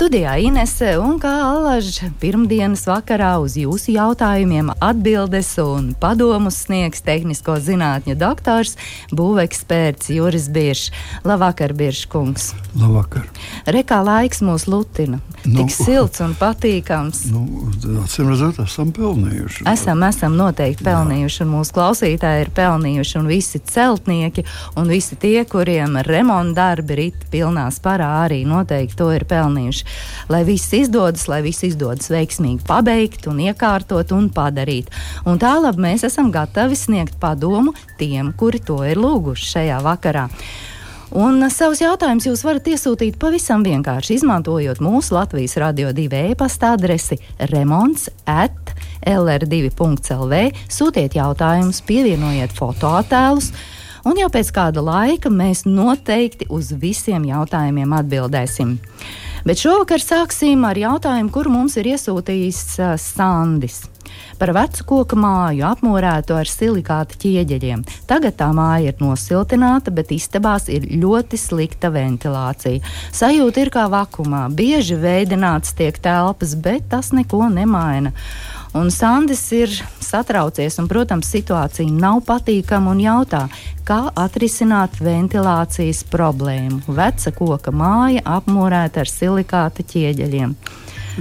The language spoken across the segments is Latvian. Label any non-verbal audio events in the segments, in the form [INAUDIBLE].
Studijā Inese un kā alaž pirmdienas vakarā uz jūsu jautājumiem atbildes un padomus sniegs tehnisko zinātņu doktors, būveksperts Juris Biršs. Labvakar, Biršs kungs! Labvakar! Rekā laiks mūs lutina. Nu, Tik silts un patīkams. Nu, Atcīm redzot, esam pelnījuši. Esam, esam noteikti pelnījuši, un mūsu klausītāji ir pelnījuši, un visi celtnieki, un visi tie, kuriem remonta darbi rit pilnā sparā, arī noteikti to ir pelnījuši lai viss izdodas, lai viss izdodas veiksmīgi pabeigt un iekārtot un padarīt. Un tālāk mēs esam gatavi sniegt padomu tiem, kuri to ir lūguši šajā vakarā. Un savus jautājumus jūs varat iesūtīt pavisam vienkārši, izmantojot mūsu Latvijas radio 2 e-pasta adresi remonds at lr2.lv. Sūtiet jautājumus, pievienojiet fotoattēlus, un jau pēc kāda laika mēs noteikti uz visiem jautājumiem atbildēsim. Bet šovakar sāksim ar jautājumu, kuru mums ir iesūtījis uh, Sandis. Par vecu koku māju apmūrētu ar silikāta ķieģeļiem. Tagad tā māja ir nosiltināta, bet istabās ir ļoti slikta ventilācija. Sajūta ir kā vakumā. Bieži veidināts tiek telpas, bet tas neko nemaina. Un Sandis ir satraucies, un, protams, situācija nav patīkama un jautā, kā atrisināt ventilācijas problēmu. Veca koka māja apmūrēta ar silikāta ķieģeļiem.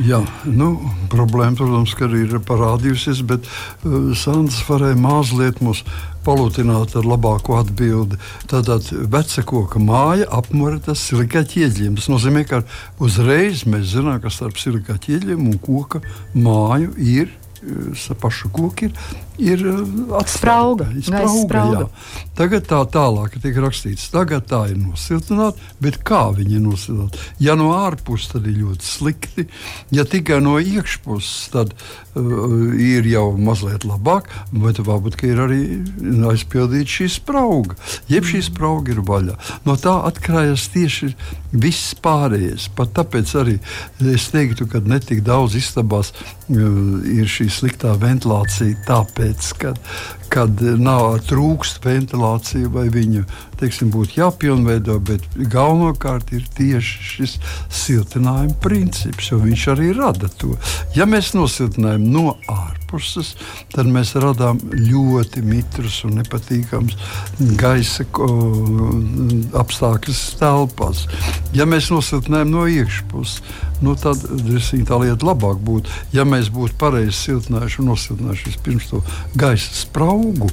Jā, nu, problēma, protams, arī ir parādījusies, bet uh, Sandrs varēja mazliet mūs palutināt ar labāku atbildi. Tātad veca koka māja apmūrēta ar silikāta ķieģeļiem. Tas nozīmē, ka uzreiz mēs zinām, ka starp silikāta ķieģeļiem un koka māju ir pašu koku ir, ir sprauga, sprauga. Tagad tā tālāk tiek rakstīts, tagad tā ir nosiltināta, bet kā viņa ir nosiltināta? Ja no ārpuses, tad ir ļoti slikti, ja tikai no iekšpuses, tad uh, ir jau mazliet labāk, bet varbūt ir arī aizpildīta šī sprauga, jeb šī sprauga ir vaļā. No tā atkarīgs tieši viss pārējais. Pat tāpēc arī es teiktu, ka netik daudz istabās uh, ir šī sliktā ventilācija, tāpēc, ka kad nav trūkst ventilācija vai viņa teiksim, būtu jāpilnveido, bet galvenokārt ir tieši šis siltinājuma princips, jo viņš arī rada to. Ja mēs nosiltinājam no ārpuses, tad mēs radām ļoti mitrus un nepatīkams gaisa apstākļus telpās. Ja mēs nosiltinājam no iekšpuses, nu tad tā lieta labāk būtu, ja mēs būtu pareizi siltinājuši un nosiltinājuši pirms to gaisa spraugu.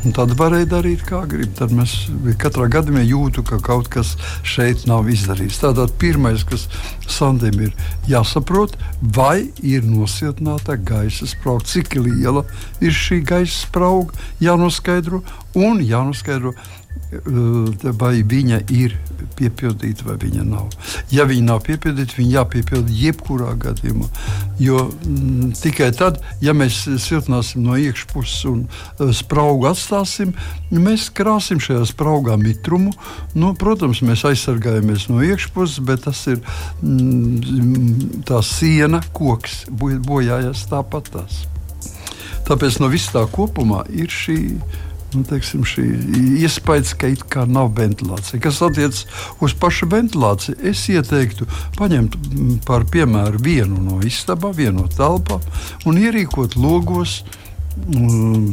Un tad varēja darīt, kā grib. Tad mēs katrā gadījumā jūtam, ka kaut kas šeit nav izdarīts. Tātad pirmais, kas Sandim ir jāsaprot, vai ir nosiltināta gaisa sprauga, cik liela ir šī gaisa sprauga, jānoskaidro un jānoskaidro vai viņa ir piepildīta vai viņa nav. Ja viņa nav piepildīta, viņa jāpiepilda jebkurā gadījumā. Jo m, mm, tikai tad, ja mēs siltināsim no iekšpuses un uh, spraugu atstāsim, mēs krāsim šajā spraugā mitrumu. Nu, protams, mēs aizsargājamies no iekšpuses, bet tas ir mm, tā siena, koks bojājas tāpat. Tās. Tāpēc no viss tā kopumā ir šī nu, teiksim, šī iespējas, ka it kā nav ventilācija. Kas attiecas uz pašu ventilāciju, es ieteiktu paņemt par piemēru vienu no istabām, vienu no telpām un ierīkot logos Mm,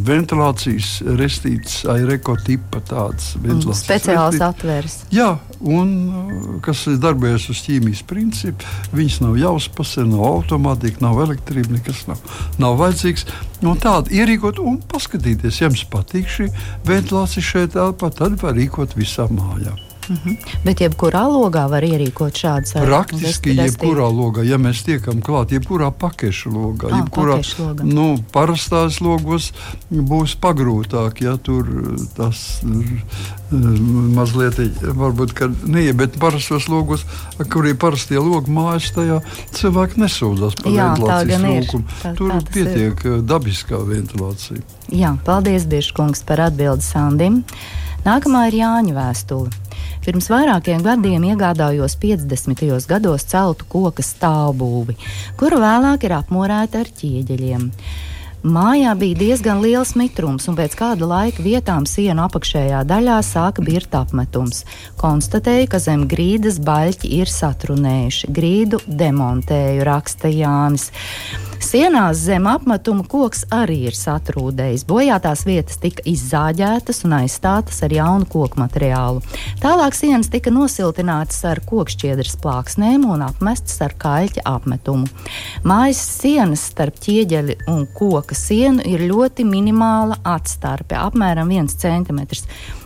ventilācijas restītes, aireko tipa tādas mm. Speciāls atvērs. Jā, un uh, kas darbojas uz ķīmijas principu, viņas nav jāuzpasē, nav automātika, nav elektrība, nekas nav, nav vajadzīgs. Un tādu ierīkot un paskatīties, ja jums patīk šī ventilācija šeit telpā, tad var rīkot visā mājā. Uh mhm. -huh. Bet jebkurā logā var ierīkot šādas lietas. Praktiski jebkurā logā, ja mēs tiekam klāt, jebkurā pakešu logā, ah, jebkurā loga. nu, parastās logos būs pagrūtāk. Ja tur tas mazliet, varbūt, ka nē, bet parastos logos, kur ir parastie logi mājas, tajā cilvēki nesūdzas par Jā, ventilācijas trūkumu. Tur tā pietiek ir. dabiskā ventilācija. Jā, paldies, Biržkungs, par atbildi Sandim. Nākamā ir Jāņa vēstule. Pirms vairākiem gadiem iegādājos 50. gados celtu koka stāvbūvi, kuru vēlāk ir apmorēta ar ķieģeļiem. Mājā bija diezgan liels mitrums, un pēc kāda laika vietām sienu apakšējā daļā sāka birt apmetums. Konstatēju, ka zem grīdas baļķi ir satrunējuši. Grīdu demontēju, raksta Jānis. Sienās zem apmetuma koks arī ir satrūdējis. Bojātās vietas tika izzāģētas un aizstātas ar jaunu koku materiālu. Tālāk sienas tika nosiltinātas ar kokšķiedras plāksnēm un apmestas ar kaļķa apmetumu. Mājas sienas starp ķieģeļa un koka sienu ir ļoti minimāla atstarpe, apmēram 1 cm.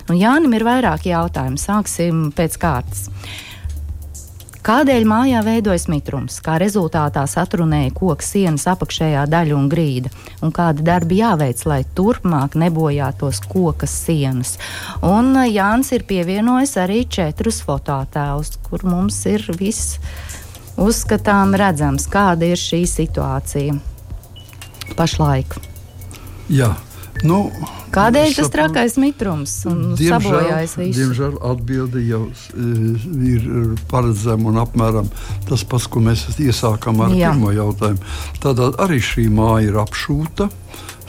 Un Jānim ir vairāk jautājumu. Sāksim pēc kārtas. Kādēļ mājā veidojas mitrums, kā rezultātā satrunēja koka sienas apakšējā daļa un grīda, un kādi darbi jāveic, lai turpmāk nebojātos koka sienas. Un uh, Jānis ir pievienojis arī četrus fototēlus, kur mums ir viss uzskatām redzams, kāda ir šī situācija pašlaik. Jā. Nu, Kādēļ tas trakais mitrums un sabojājas viss? Diemžēl atbilde jau uh, ir paredzama un apmēram tas pats, ko mēs iesākām ar Jā. pirmo jautājumu. Tātad arī šī māja ir apšūta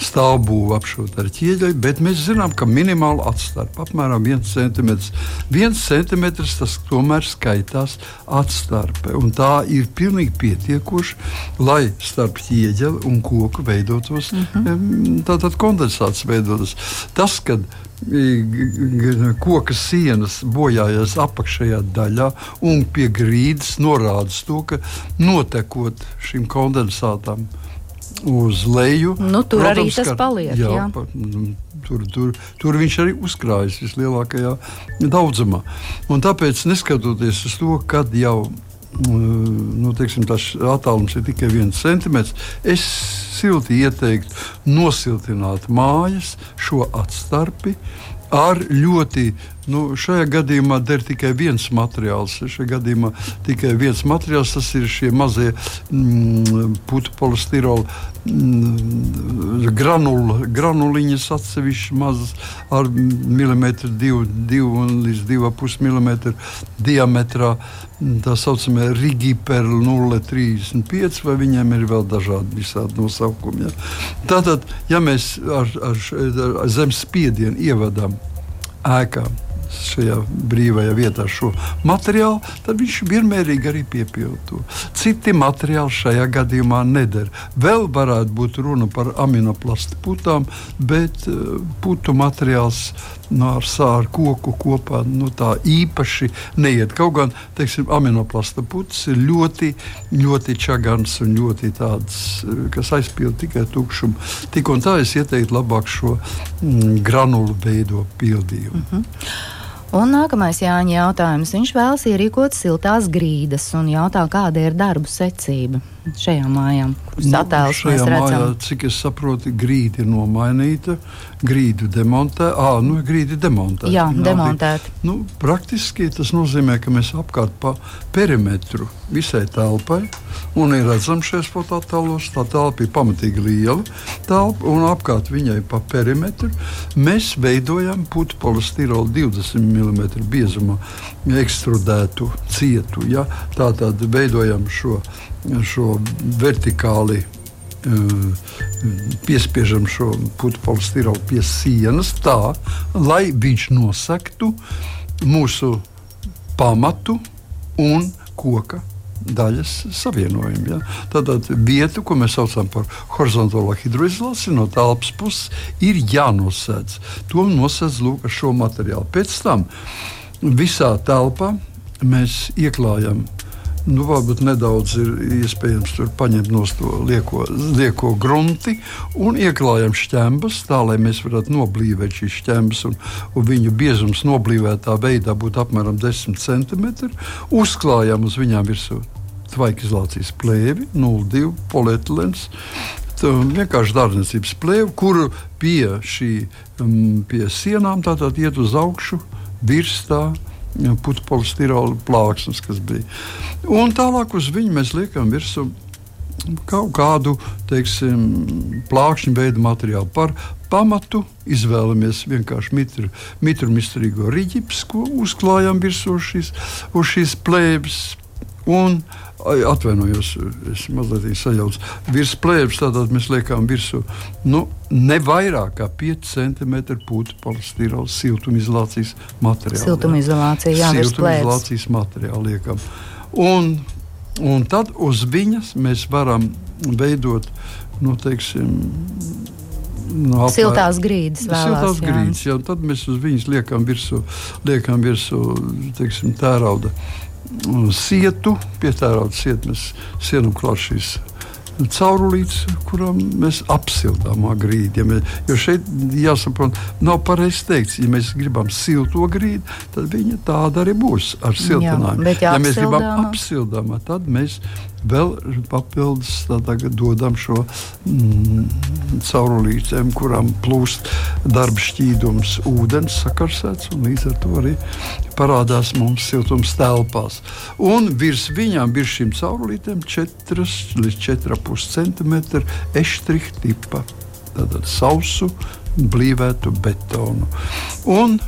stāvbūve apšūta ar ķieģeļu, bet mēs zinām, ka minimāli atstarpe apmēram 1 cm. 1 cm tas tomēr skaitās atstarpe, un tā ir pilnīgi pietiekoša, lai starp ķieģeli un koku veidotos mm -hmm. tātad kondensāts veidotos. Tas, kad koka sienas bojājas apakšējā daļā, un pie grīdas norāda to, ka notekot šim kondensātam uz leju. Nu, tur Protams, arī tas ka, paliek. Jā, jā. Pa, tur, tur, tur viņš arī uzkrājas vislielākajā daudzumā. Un tāpēc, neskatoties uz to, kad jau nu, teiksim, tas attālums ir tikai viens centimetrs, es silti ieteiktu nosiltināt mājas šo atstarpi ar ļoti Nu, šajā gadījumā der tikai viens materiāls. Šajā gadījumā tikai viens materiāls, tas ir šie mazie mm, putu polistirola mm, granul, granuliņas, atsevišķi mazas ar milimetru, divu, divu līdz divu pusi milimetru diametrā. Tā saucamie Rigiperli 0,35, vai viņiem ir vēl dažādi visādi nosaukumi. Ja? Tātad, ja mēs ar, ar, ar zem spiedienu ievedam ēkām šajā brīvajā vietā šo materiālu, tad viņš vienmērīgi arī piepilda to. Citi materiāli šajā gadījumā neder. Vēl varētu būt runa par aminoplastu putām, bet uh, putu materiāls no, nu, ar sāru koku kopā nu, tā īpaši neiet. Kaut gan teiksim, aminoplasta putas ir ļoti, ļoti čagans un ļoti tāds, eh, kas aizpild tikai tukšumu. Tik un tā es ieteiktu labāk šo mm, granulu veido pildījumu. Mm -hmm. Un nākamais Jāņa jautājums. Viņš vēlas ierīkot siltās grīdas un jautā, kāda ir darbu secība šajā mājā, kuras nu, attēlus mēs redzam. Mājā, cik es saprotu, grīda ir nomainīta, grīdu demontē, ā, nu, grīdi demontēta. Jā, demontēta. Nu, praktiski tas nozīmē, ka mēs apkārt pa perimetru visai telpai, un ir redzams šajos fotoattēlos, tā telpa ir pamatīgi liela telpa, un apkārt viņai pa perimetru mēs veidojam putu polistirolu 20 mm biezuma ekstrudētu cietu. Ja? Tātad veidojam šo šo vertikāli uh, piespiežam šo stirolu pie sienas tā, lai viņš nosaktu mūsu pamatu un koka daļas savienojumu. Ja? Tātad vieta, ko mēs saucam par horizontālo hidroizolāciju, no telpas puses ir jānosēdz. To nosēdz lūk ar šo materiālu. Pēc tam visā telpā mēs ieklājam Nu, varbūt nedaudz ir iespējams tur paņemt no to lieko, lieko grunti un ieklājam šķembas, tā lai mēs varētu noblīvēt šīs šķembas un, un viņu biezums noblīvētā veidā būtu apmēram 10 cm. Uzklājam uz viņām virsū tvaikizolācijas plēvi, 0,2 polietilens. Vienkārši dārzniecības plēve, kuru pie šī um, pie sienām tātad iet uz augšu, virs tā putekļa polistirola plāksnes, kas bija. Un tālāk uz viņu mēs liekam virsū kaut kādu teiksim, plākšņu veidu materiālu. Par pamatu izvēlamies vienkārši mitru, mitru mistrīgo riģips, ko uzklājam virsū šīs, uz šīs plēves. Un Atvainojos, es mazliet sajaucu. Virs plēves tātad mēs liekam virsū nu, ne vairāk kā 5 cm putekļa polistirola siltumizolācijas materiālu. Siltumizolācija, jā, siltumizolācijas materiālu liekam. Un, un tad uz viņas mēs varam veidot, nu, teiksim, No, apmēr... Siltās grīdas, vēlās, siltās grīdas jā. Tad mēs uz viņas liekam virsū, liekam virsū teiksim, tērauda sietu, pietērautu sietu, mēs sienam klāt šīs caurulītes, kurām mēs apsildām grīdu. Ja mēs, jo šeit jāsaprot, nav pareizi teikt, ja mēs gribam silto grīdu, tad viņa tāda arī būs ar siltinājumu. Jā, ja mēs gribam apsildāmā, tad mēs vēl papildus dodam šo mm, caurulītēm, kurām plūst darba šķīdums, ūdens sakarsēts, un līdz ar to arī parādās mums siltums telpās. Un virs viņām, virs šīm caurulītēm, 4 līdz 4,5 cm eštriha tipa, tātad sausu, blīvētu betonu. Un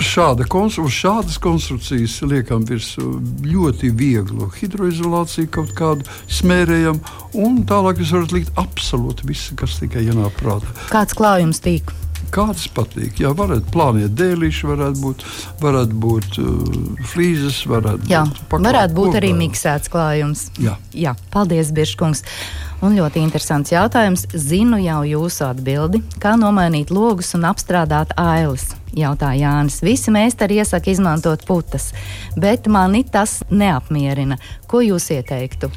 Šāda, uz šādas konstrukcijas liekam virsū ļoti vieglu hidroizolāciju, kaut kādu smērējam, un tālāk jūs varat likt absolūti visu, kas tikai ienāk prātā. Kāds klājums tīk? Kāds patīk? Jā, varētu plānot dēlīši, varētu būt, varētu būt uh, flīzes, varētu Jā, būt, paklāt, varētu būt arī miksēts klājums. Jā, Jā paldies, Biržkungs. Un ļoti interesants jautājums. Zinu jau jūsu atbildi, kā nomainīt logus un apstrādāt ailes jautā Jānis. Visi meistari iesaka izmantot putas, bet mani tas neapmierina. Ko jūs ieteiktu?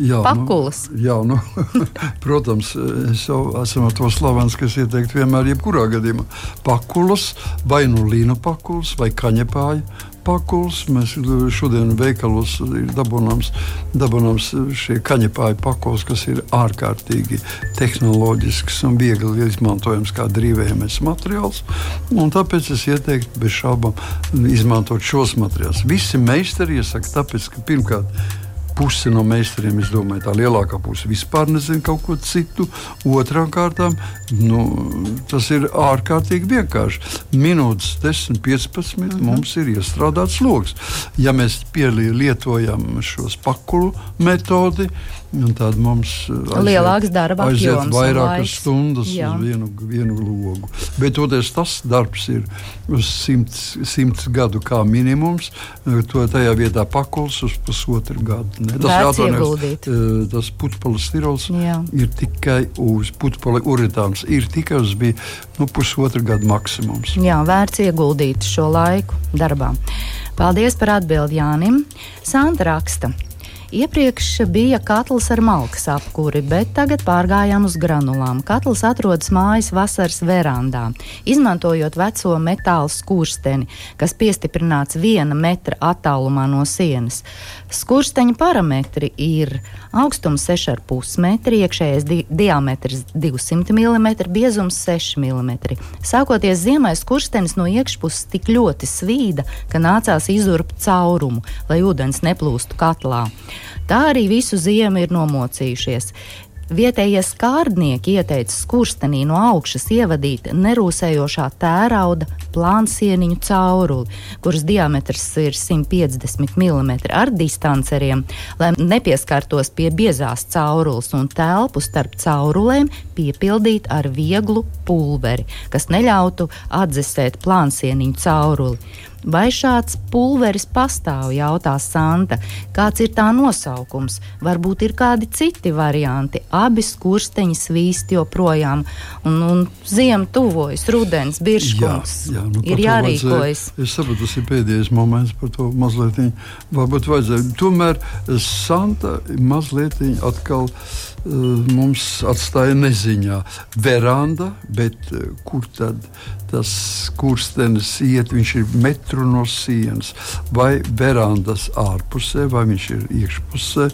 Jā, Pakulas. Nu, jā, nu, [LAUGHS] protams, es jau esmu to slavens, kas ieteikt vienmēr, jebkurā gadījumā. Pakulas, vai nu līnu pakulas, vai kaņepāja pakuls. Mēs šodien veikalos ir dabūnams, dabūnams šie kaņepāju pakuls, kas ir ārkārtīgi tehnoloģisks un viegli izmantojams kā drīvējamais materiāls. Un tāpēc es ieteiktu bez šaubām izmantot šos materiālus. Visi meistari iesaka, tāpēc, ka pirmkārt puse no meistariem, es domāju, tā lielākā puse vispār nezina kaut ko citu. Otrām kārtām, nu, tas ir ārkārtīgi vienkārši. Minūtes 10, 15 mm -hmm. mums ir iestrādāts lokus. Ja mēs pielietojam šos pakulu metodi, Tad mums aiziet, lielāks darba apjoms. Vairākas stundas Jā. uz vienu, vienu logu. Bet toties, tas darbs ir uz simts, simts gadu kā minimums. To tajā vietā pakuls uz pusotru gadu. Ne? Tas jāatvainojas. Eh, tas putekļa stirols Jā. ir tikai uz putekļa uritāns. Ir tikai uz bija, nu, pusotru gadu maksimums. Jā, vērts ieguldīt šo laiku darbā. Paldies par atbildi Jānim. Santa raksta. Iepriekš bija katls ar malkas apkuri, bet tagad pārgājām uz granulām. Katls atrodas mājas vasaras verandā, izmantojot veco metāla skursteni, kas piestiprināts viena metra attālumā no sienas. Skursteņa parametri ir augstums 6,5 metri, iekšējais di diametrs 200 mm, biezums 6 mm. Sākoties ziemai, skurstenis no iekšpuses tik ļoti svīda, ka nācās izurbt caurumu, lai ūdens neplūstu katlā. Tā arī visu ziemu ir nomocījušies. Vietējie skārdnieki ieteica skurstenī no augšas ievadīt nerūsējošā tērauda plānsieniņu cauruli, kuras diametrs ir 150 mm ar distanceriem, lai nepieskartos pie biezās caurules un telpu starp caurulēm piepildīt ar vieglu pulveri, kas neļautu atdzesēt plānsieniņu cauruli. Vai šāds pulveris pastāv, jautā Santa. Kāds ir tā nosaukums? Varbūt ir kādi citi varianti. Abi skursteņi svīst joprojām, un, un ziema tuvojas, rudens, birškungs. Jā, jā, nu, ir jārīkojas. Es saprotu, tas ir pēdējais moments par to mazliet. Varbūt vajadzēja. Tomēr Santa mazliet atkal uh, mums atstāja neziņā. Veranda, bet uh, kur tad tas kurstenis iet? Viņš ir metru no sienas, vai verandas ārpusē, vai viņš ir iekšpusē.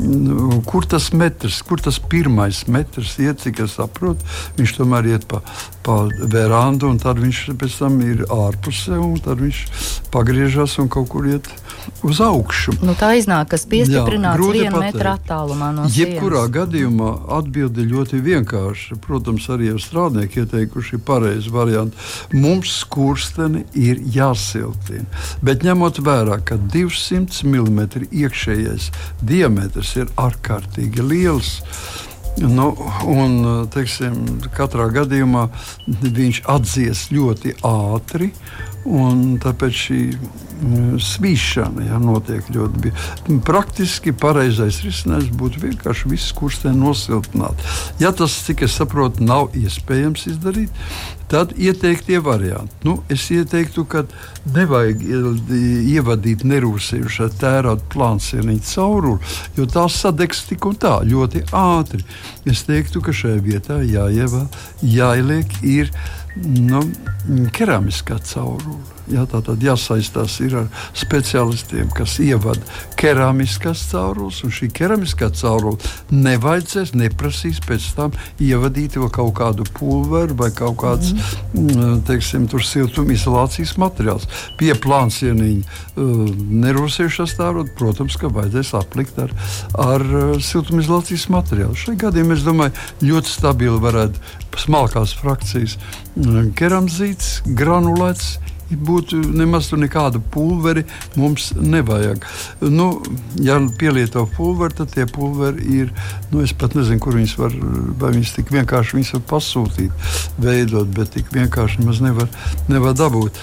Nu, kur tas metrs, kur tas pirmais metrs iet, cik es saprotu, viņš tomēr iet pa, pa verandu, un tad viņš pēc tam ir ārpusē, un tad viņš pagriežas un kaut kur iet uz augšu. Nu, tā iznāk, kas piestiprināts vienu metru attālumā no sienas. Jebkurā gadījumā atbildi ļoti vienkārši. Protams, arī ar strādnieku ieteikuši pareizi varianti. Mums skursteni ir jāsiltina. Bet ņemot vērā, ka 200 mm iekšējais diametrs ir ārkārtīgi liels. Nu, un, teiksim, katrā gadījumā viņš atdzies ļoti ātri. Tāpēc šī mm, svīšana ja, notiek ļoti bieži. Praktiski pareizais risinājums būtu vienkārši visu kursteni nosiltināt. Ja tas, cik es saprotu, nav iespējams izdarīt, tad ieteiktie varianti. Nu, es ieteiktu, ka nevajag ievadīt nerūsējušā tērauda plānsieniņa cauruli, jo tās sadegs tik un tā ļoti ātri. Es teiktu, ka šajā vietā jāievā, jāieliek ir nu, keramiskā caurule. Jā, tā tad jāsaistās ar specialistiem, kas ievada keramiskās caurules, un šī keramiskā caurule nevajadzēs, neprasīs pēc tam ievadīt vēl kaut kādu pulveru vai kaut kāds mm. teiksim, siltumizolācijas materiāls. Pie plānsieniņa uh, nerūsējušās caurules, protams, ka vajadzēs aplikt ar, ar uh, siltumizolācijas materiālu. Šai gadījumā es domāju, ļoti stabili varētu smalkās frakcijas keramzīts, granulēts būtu nemaz nekādu pulveri mums nevajag. Nu, ja pielieto pulveri, tad tie pulveri ir. Nu, es pat nezinu, kur viņas var, vai viņas tik vienkārši viņas var pasūtīt, veidot, bet tik vienkārši nemaz nevar, nevar dabūt.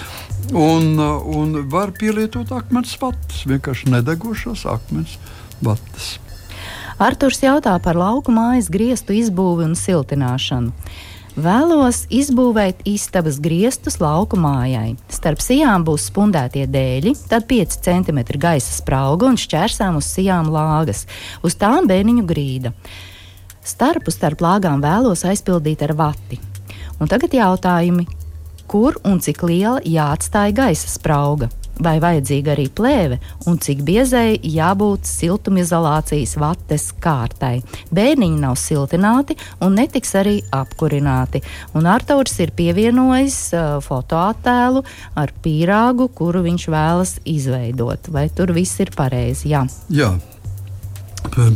Un, un var pielietot akmens vatas, vienkārši nedegošās akmens vatas. Arthurs jautā par lauku mājas griestu izbūvi un siltināšanu. Vēlos izbūvēt istabas griestus lauku mājai. Starp sijām būs spundētie dēļi, tad 5 cm gaisa sprauga un šķērsām uz sijām lāgas, uz tām bērniņu grīda. Starpu starp lāgām vēlos aizpildīt ar vati. Un tagad jautājumi, kur un cik liela jāatstāj gaisa sprauga? Vai vajadzīga arī plēve un cik biezai jābūt siltumizolācijas vates kārtai. Bērniņi nav siltināti un netiks arī apkurināti. Un Artaurs ir pievienojis uh, fotoattēlu ar pīrāgu, kuru viņš vēlas izveidot. Vai tur viss ir pareizi? Jā. Jā.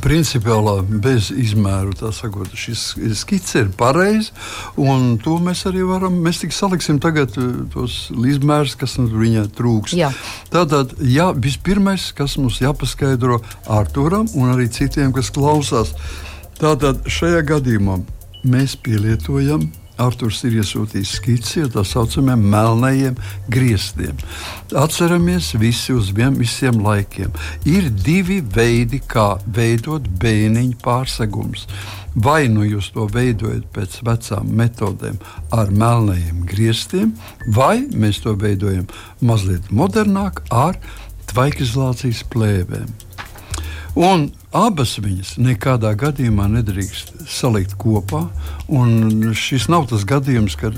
Principiālā bez izmēru sakot, šis skice ir pareiza, un to mēs arī varam. Mēs tikai saliksim tagad eh, tos izmērus, kas viņai trūks. Jā. Tātad, jā, vispirmais, kas mums jāpaskaidro Arturam un arī citiem, kas klausās, tātad šajā gadījumā mēs pielietojam Arthurs ir iesūtījis skici ar tā saucamiem melnajiem griestiem. Atceramies visi uz vien, visiem laikiem. Ir divi veidi, kā veidot bēniņu pārsegumus. Vai nu jūs to veidojat pēc vecām metodēm, ar melnajiem griestiem, vai mēs to veidojam mazliet modernāk, ar tvaikizolācijas plēvēm. Un abas viņas nekādā gadījumā nedrīkst salikt kopā. Šis nav tas gadījums, kad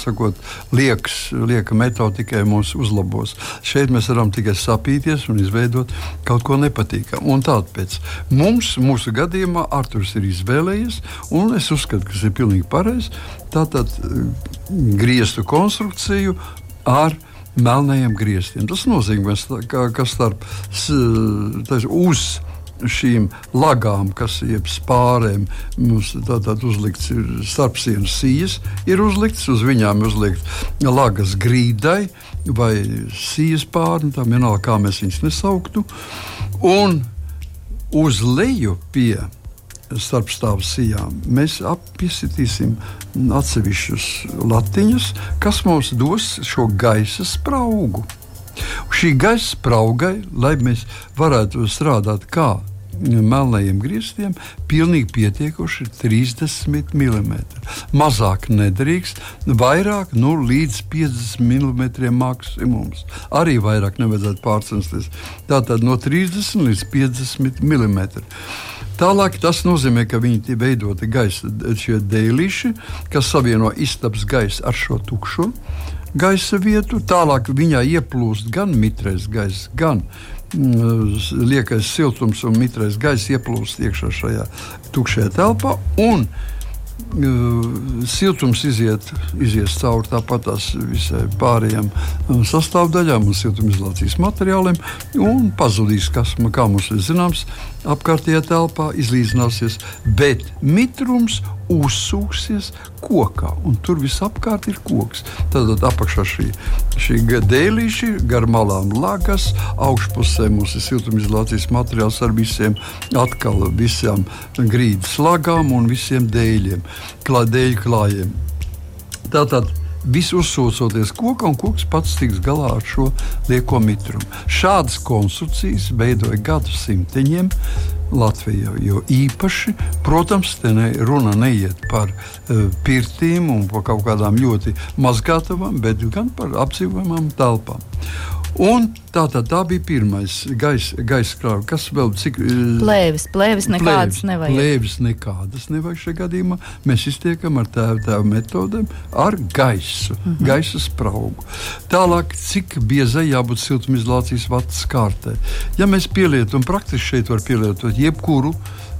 sakot, liekas, lieka metode tikai mūs uzlabos. Šeit mēs varam tikai sapīties un izveidot kaut ko nepatīkamu. Tāpēc mums, mūsu gadījumā, Arthurs ir izvēlējies, un es uzskatu, ka tas ir pilnīgi pareizi. Tātad griestu konstrukciju ar melnajiem griestiem. Tas nozīmē, ka, starp tas, uz šīm lagām, kas ir spārēm, mums tātad uzlikts starpsienas sijas, ir uzlikts uz viņām uzlikts lagas grīdai vai sijas pāri, tā vienalga, kā mēs viņus nesauktu. Un uz leju pie starpstāvu sijām, mēs piesitīsim atsevišķus latiņus, kas mums dos šo gaisa spraugu. Šī gaisa spraugai, lai mēs varētu strādāt kā melnajiem grieztiem pilnīgi pietiekoši 30 mm. Mazāk nedrīkst, vairāk nu, līdz 50 mm maksimums. Arī vairāk nevajadzētu pārcensties. Tātad no 30 līdz 50 mm. Tālāk tas nozīmē, ka viņi ir veidoti gaisa dēlīši, kas savieno istabas gaisu ar šo tukšo gaisa vietu. Tālāk viņā ieplūst gan mitrais gaiss, gan liekais siltums un mitrais gaiss ieplūst iekšā šajā tukšajā telpā. Un, uh, Siltums iziet, izies cauri tāpat tās visai pārējām uh, sastāvdaļām un siltumizolācijas materiāliem un pazudīs, kas, kā mums ir zināms, apkārtējā telpā izlīdzināsies, bet mitrums uzsūksies kokā, un tur visapkārt ir koks. Tad apakšā šī, šī dēlīša, gar malām lagas, augšpusē mums ir siltumizolācijas materiāls ar visiem, atkal visām grīdas lagām un visiem dēļiem, klā, dēļu klājiem. Tātad viss uzsūcoties kokā, un koks pats tiks galā ar šo lieko mitrumu. Šādas konstrukcijas veidoja gadsimtiņiem. Latvijā. Jo īpaši, protams, te ne, runa neiet par uh, pirtīm un par kaut kādām ļoti mazgātavām, bet gan par apdzīvojamām telpām. Un tā, tā, tā bija pirmais gaisa gais krāva. Kas vēl cik? Plēvis, plēvis nekādas plēvis, nevajag. Plēvis nekādas nevajag šajā gadījumā. Mēs iztiekam ar tēvu tēvu metodēm ar gaisu, mm -hmm. gaisa spraugu. Tālāk, cik biezai jābūt siltumizolācijas vatas kārtai. Ja mēs pielietojam, praktiski šeit var pielietot jebkuru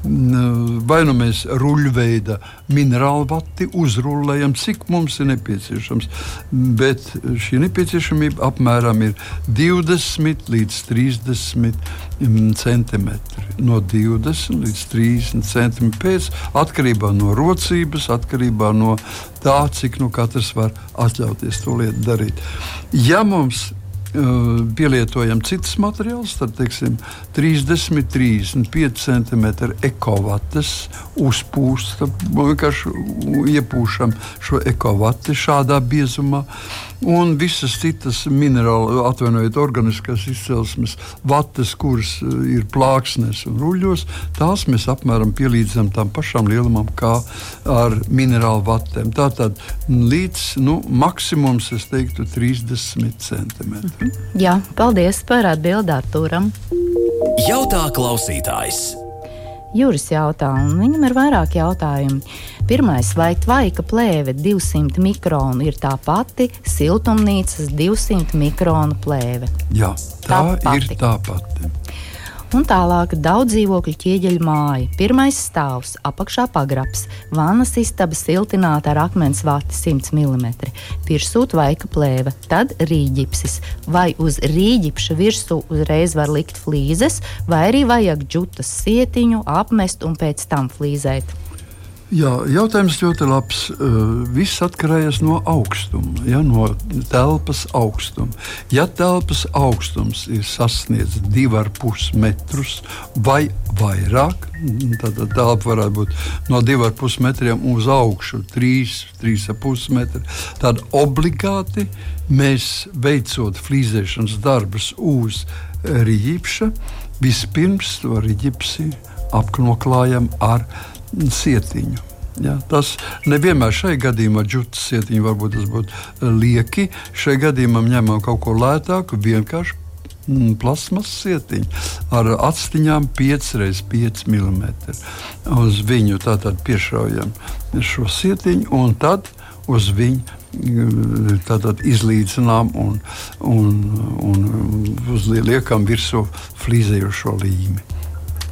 vai nu mēs ruļveida minerālu vati uzrullējam, cik mums ir nepieciešams. Bet šī nepieciešamība apmēram ir 20 līdz 30 centimetri. No 20 līdz 30 centimetri pēc atkarībā no rocības, atkarībā no tā, cik nu katrs var atļauties to lietu darīt. Ja mums pielietojam citus materiālus, tad teiksim, 30, 35 cm ekovates uzpūst, vienkārši iepūšam šo ekovati šādā biezumā un visas citas minerāla, atvainojiet, organiskas izcelsmes vatas, kuras eh, ir plāksnēs un ruļļos, tās mēs apmēram pielīdzinām tam pašām lielumam kā ar minerālu vatēm. Tātad līdz nu, maksimums, es teiktu, 30 centimetri. Jā, paldies par atbildi Artūram. Jautā klausītājs. Juris jautā, un viņam ir vairāk jautājumu. Pirmais, vai tvaika plēve 200 mikronu ir tā pati siltumnīcas 200 mikronu plēve? Jā, tā, tā ir tā pati. Un tālāk daudz dzīvokļu ķieģeļu māja. Pirmais stāvs, apakšā pagrabs, vannas istaba siltināta ar akmens vati 100 mm, virsū tvaika plēve, tad rīģipsis. Vai uz rīģipša virsū uzreiz var likt flīzes, vai arī vajag džutas sietiņu, apmest un pēc tam flīzēt? Jā, jautājums ļoti labs. Viss atkarīgs no augstuma, ja, no telpas augstuma. Ja telpas augstums ir sasniedzis 2,5 metrus vai vairāk, tad telpa varētu būt no 2,5 metriem uz augšu, 3, 3,5 metri. Tad obligāti mēs veicot flīzēšanas darbus uz rīpša, vispirms to rīpsi apknoklājam ar sietiņu. Ja, tas nevienmēr šai gadījumā džutas sietiņa varbūt tas būtu eh, lieki. Šai gadījumā ņemam kaut ko lētāku, vienkārši mm, plasmas sietiņu ar atstiņām 5x5 mm. Uz viņu tātad piešaujam šo sietiņu un tad uz viņu mm, tātad izlīdzinām un, un, un uzliekam virsū flīzējošo līmi.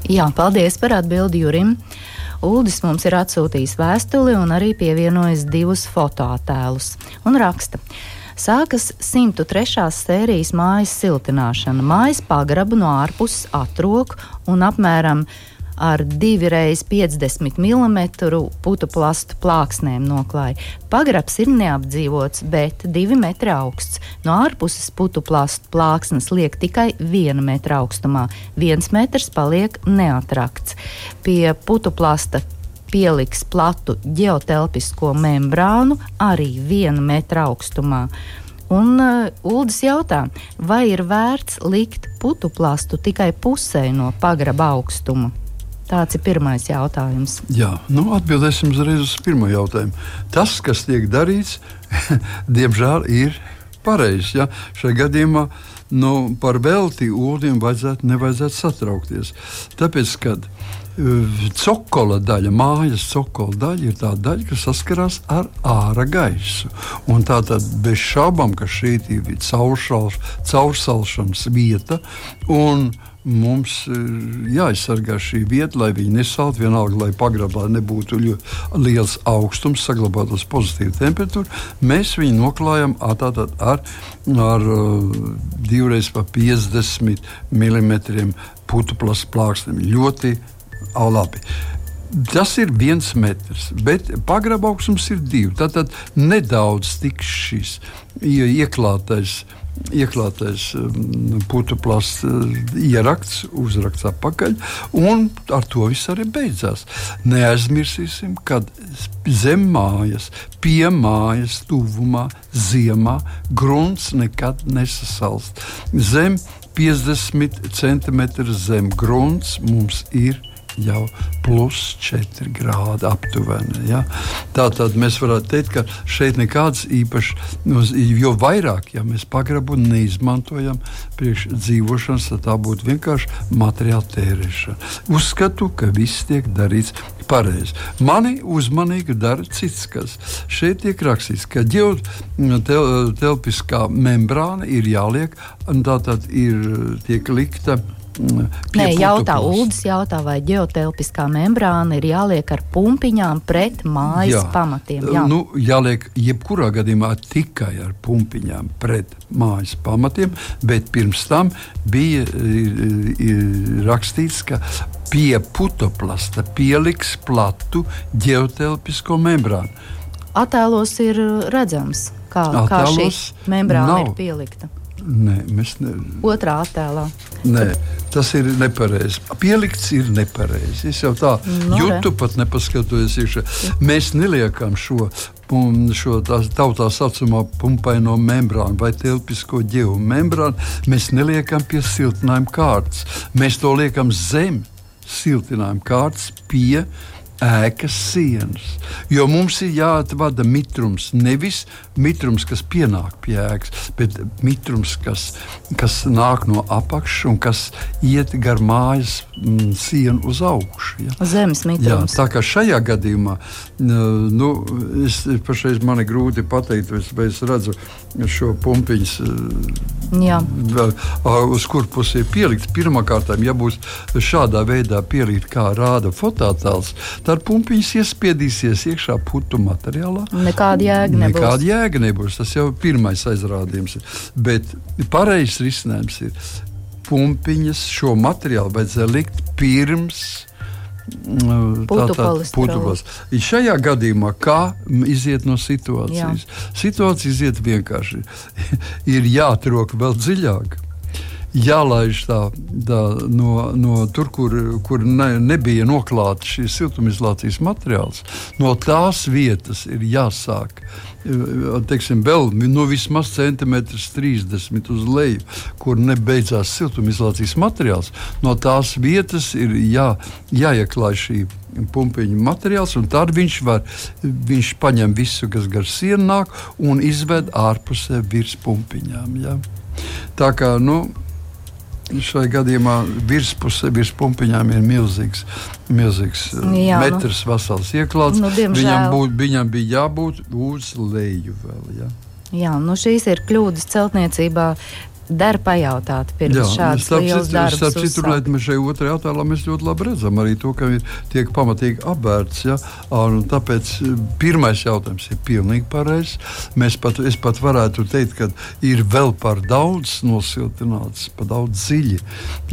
Jā, paldies par atbildi Jurim. Uldis mums ir atsūtījis vēstuli un arī pievienojis divus fotoattēlus un raksta. Sākas 103. sērijas mājas siltināšana. Mājas pagrabu no ārpuses atrok un apmēram ar 2x50 mm putu plastu plāksnēm noklāja. Pagrabs ir neapdzīvots, bet 2 metri augsts. No ārpuses putu plastu plāksnes liek tikai 1 metra augstumā. 1 metrs paliek neatrakts. Pie putu plasta pieliks platu ģeotelpisko membrānu arī 1 metra augstumā. Un uh, Uldis jautā, vai ir vērts likt putu plastu tikai pusē no pagraba augstuma? Tāds ir pirmais jautājums. Jā, nu, atbildēsim uzreiz uz pirmo jautājumu. Tas, kas tiek darīts, [LAUGHS] diemžēl ir pareizs. Ja? Šajā gadījumā nu, par velti ūdenim vajadzētu, nevajadzētu satraukties. Tāpēc, kad Cokola daļa, mājas cokola daļa ir tā daļa, kas saskarās ar ārā gaisu. Un tā tad bez šaubām, ka šī ir caursalšanas vieta. Mums ir jāaizsargā šī vieta, lai viņi nesaltu. Vienalga, lai pagrabā nebūtu liels augstums, saglabātos pozitīva temperatūra. Mēs viņu noklājam tātad ar, ar divreiz pa 50 mm putu plāksnēm. Ļoti labi. Tas ir viens metrs, bet pagraba augstums ir divi. Tātad nedaudz tiks šis ieklātais. Ieklātais um, plasts uh, ieraksts, uzraksts atpakaļ, un ar to viss arī beidzās. Neaizmirsīsim, ka zem mājas, pie mājas, tuvumā, ziemā grunts nekad nesasalst. Zem 50 cm zem grunts mums ir jau plus 4 grādi aptuveni. Ja? Tā tad mēs varētu teikt, ka šeit nekāds īpašs, nu, jo vairāk ja mēs pagrabu neizmantojam priekš dzīvošanas, tad tā būtu vienkārši materiāla tērēšana. Uzskatu, ka viss tiek darīts pareizi. Mani uzmanīgi dara cits, kas šeit tiek rakstīts, ka ģeotelpiskā membrāna ir jāliek, un tā tad ir tiek likta Nē, jautā, Uldis jautā, vai ģeotelpiskā membrāna ir jāliek ar pumpiņām pret mājas jā. pamatiem. Jā. Nu, jāliek jebkurā gadījumā tikai ar pumpiņām pret mājas pamatiem, bet pirms tam bija ir, ir rakstīts, ka pie putoplasta pieliks platu ģeotelpisko membrānu. Attēlos ir redzams, kā, Attēlos kā šī membrāna nav. ir pielikta. Nē, mēs ne... Otrā attēlā. Nē, tas ir nepareizi. Pielikts ir nepareizi. Es jau tā no, nu, jūtu, pat nepaskatoties iekšā. Mēs neliekam šo, šo tā, tautā saucamo pumpaino membrānu vai telpisko ģevu membrānu. Mēs neliekam pie siltinājuma kārtas. Mēs to liekam zem siltinājuma kārtas pie ēkas sienas. Jo mums ir jāatvada mitrums. Nevis mitrums, kas pienāk pie ēkas, bet mitrums, kas, kas nāk no apakšas un kas iet gar mājas mm, sienu uz augšu. Ja? Zemes mitrums. Jā, tā kā šajā gadījumā, nu, es pašreiz man ir grūti pateikt, vai es redzu šo pumpiņas, Jā. uz kur pusi ir pielikt. Pirmkārt, ja būs šādā veidā pielikt, kā rāda fototēls, tad pumpiņas iespiedīsies iekšā putu materiālā. Nekāda jēga nebūs. Nekāda jēga nebūs. Tas jau ir pirmais aizrādījums. Bet pareizs risinājums ir pumpiņas šo materiālu vajadzēja likt pirms. Mm, Putupalis. Šajā gadījumā, kā iziet no situācijas? Jā. Situācija iziet vienkārši. [LAUGHS] ir jāatrok vēl dziļāk jālaiž tā, tā, no, no tur, kur, kur ne, nebija noklāts šis siltumizolācijas materiāls. No tās vietas ir jāsāk. Teiksim, vēl no vismaz centimetrs 30 uz leju, kur nebeidzās siltumizolācijas materiāls. No tās vietas ir jā, jāieklāj šī pumpiņu materiāls, un tad viņš var viņš paņem visu, kas gar sienu nāk, un izved ārpusē virs pumpiņām. Ja? Tā kā nu, šai gadījumā virspusē, virs pumpiņām ir milzīgs, milzīgs Jā, nu. metrs nu, vesels ieklāts. Nu, viņam, būt, viņam bija jābūt uz leju vēl. Ja? Jā, nu šīs ir kļūdas celtniecībā der pajautāt pirms šādas lielas darbas. Starp citu, lai mēs šeit otrajā attēlā mēs ļoti labi redzam arī to, ka ir tiek pamatīgi apbērts. Ja? Un tāpēc eh, pirmais jautājums ir pilnīgi pareizs. Mēs pat, es pat varētu teikt, ka ir vēl par daudz nosiltināts, par daudz dziļi.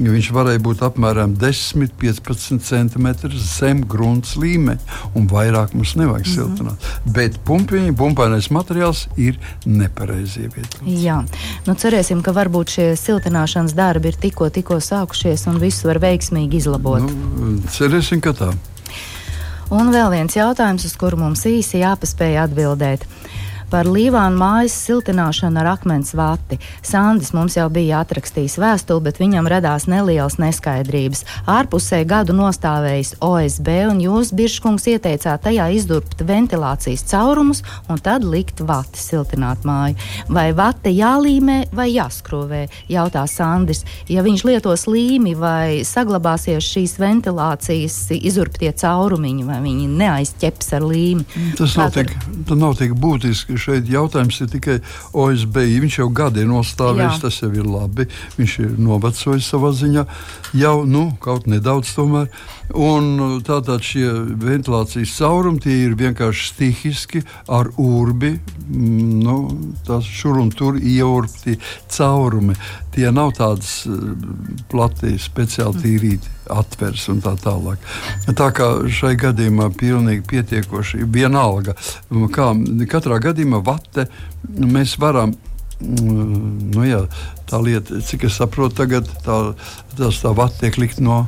Viņš varēja būt apmēram 10, 15 cm zem grunts līmeņa, un vairāk mums nevajag mm -hmm. siltināt. Bet pumpiņa, pumpainais materiāls ir nepareizi ievietots. Jā, nu cerēsim, ka varbūt šie siltināšanas darbi ir tikko, tikko sākušies un visu var veiksmīgi izlabot. Nu, cerēsim, ka tā. Un vēl viens jautājums, uz kuru mums īsi jāpaspēj atbildēt par Līvānu mājas siltināšanu ar akmens vati. Sandis mums jau bija atrakstījis vēstuli, bet viņam radās nelielas neskaidrības. Ārpusē gadu nostāvējis OSB, un jūs, Biržkungs, ieteicāt tajā izdurbt ventilācijas caurumus un tad likt vati siltināt māju. Vai vati jālīmē vai jāskrūvē? Jautā Sandis. Ja viņš lietos līmi vai saglabāsies šīs ventilācijas izurbtie caurumiņi, vai viņi neaizķeps ar līmi? Tas nav, tik, tas nav tik būtiski šeit jautājums ir tikai OSB. Viņš jau gadi ir nostājis, tas jau ir labi. Viņš ir novecojis savā ziņā, jau nu, kaut nedaudz tomēr. Un tātad šie ventilācijas caurumi tie ir vienkārši stihiski ar urbi, mm, nu, tās šur un tur ieurpti caurumi. Tie nav tādas eh, plati, speciāli tīrīti atvers un tā tālāk. Tā kā šai gadījumā pilnīgi pietiekoši vienalga, kā katrā gadījumā vate mēs varam. Mm, nu jā, tā lieta, cik es saprotu, tagad tā, tas tā vata tiek likt no,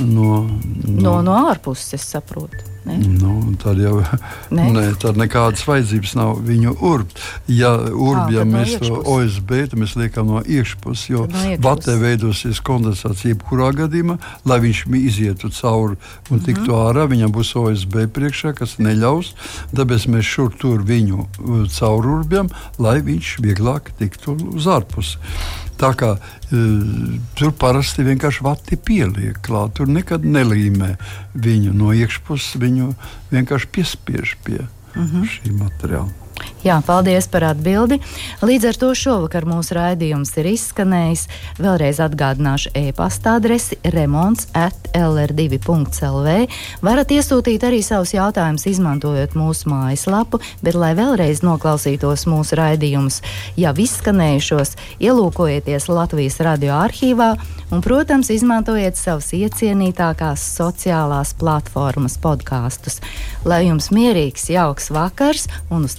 no, no, no, no ārpuses, es saprotu. Ne? Nu, tad jau ne? [LAUGHS] Ne, tad nekādas vajadzības nav viņu urbt. Ja urbjam no mēs to OSB, tad mēs liekam no iekšpuses, jo no vatē veidosies kondensācija jebkurā gadījumā, lai viņš izietu cauri un tiktu mm -hmm. ārā. Viņam būs OSB priekšā, kas neļaus. Tāpēc mēs šur tur viņu uh, caururbjam, lai viņš vieglāk tiktu uz ārpusi. Tā kā uh, tur parasti vienkārši vati pieliek klāt, tur nekad nelīmē viņu no iekšpuses, viņu vienkārši piespiež pie mhm. -huh. šī materiāla. Jā, paldies par atbildi. Līdz ar to šovakar mūsu raidījums ir izskanējis. Vēlreiz atgādināšu e-pasta adresi remonds at lr2.lv. Varat iesūtīt arī savus jautājumus, izmantojot mūsu mājaslapu, bet, lai vēlreiz noklausītos mūsu raidījumus, jau izskanējušos, ielūkojieties Latvijas radio arhīvā un, protams, izmantojiet savus iecienītākās sociālās platformas podkāstus. Lai jums mierīgs, jauks vakars un uz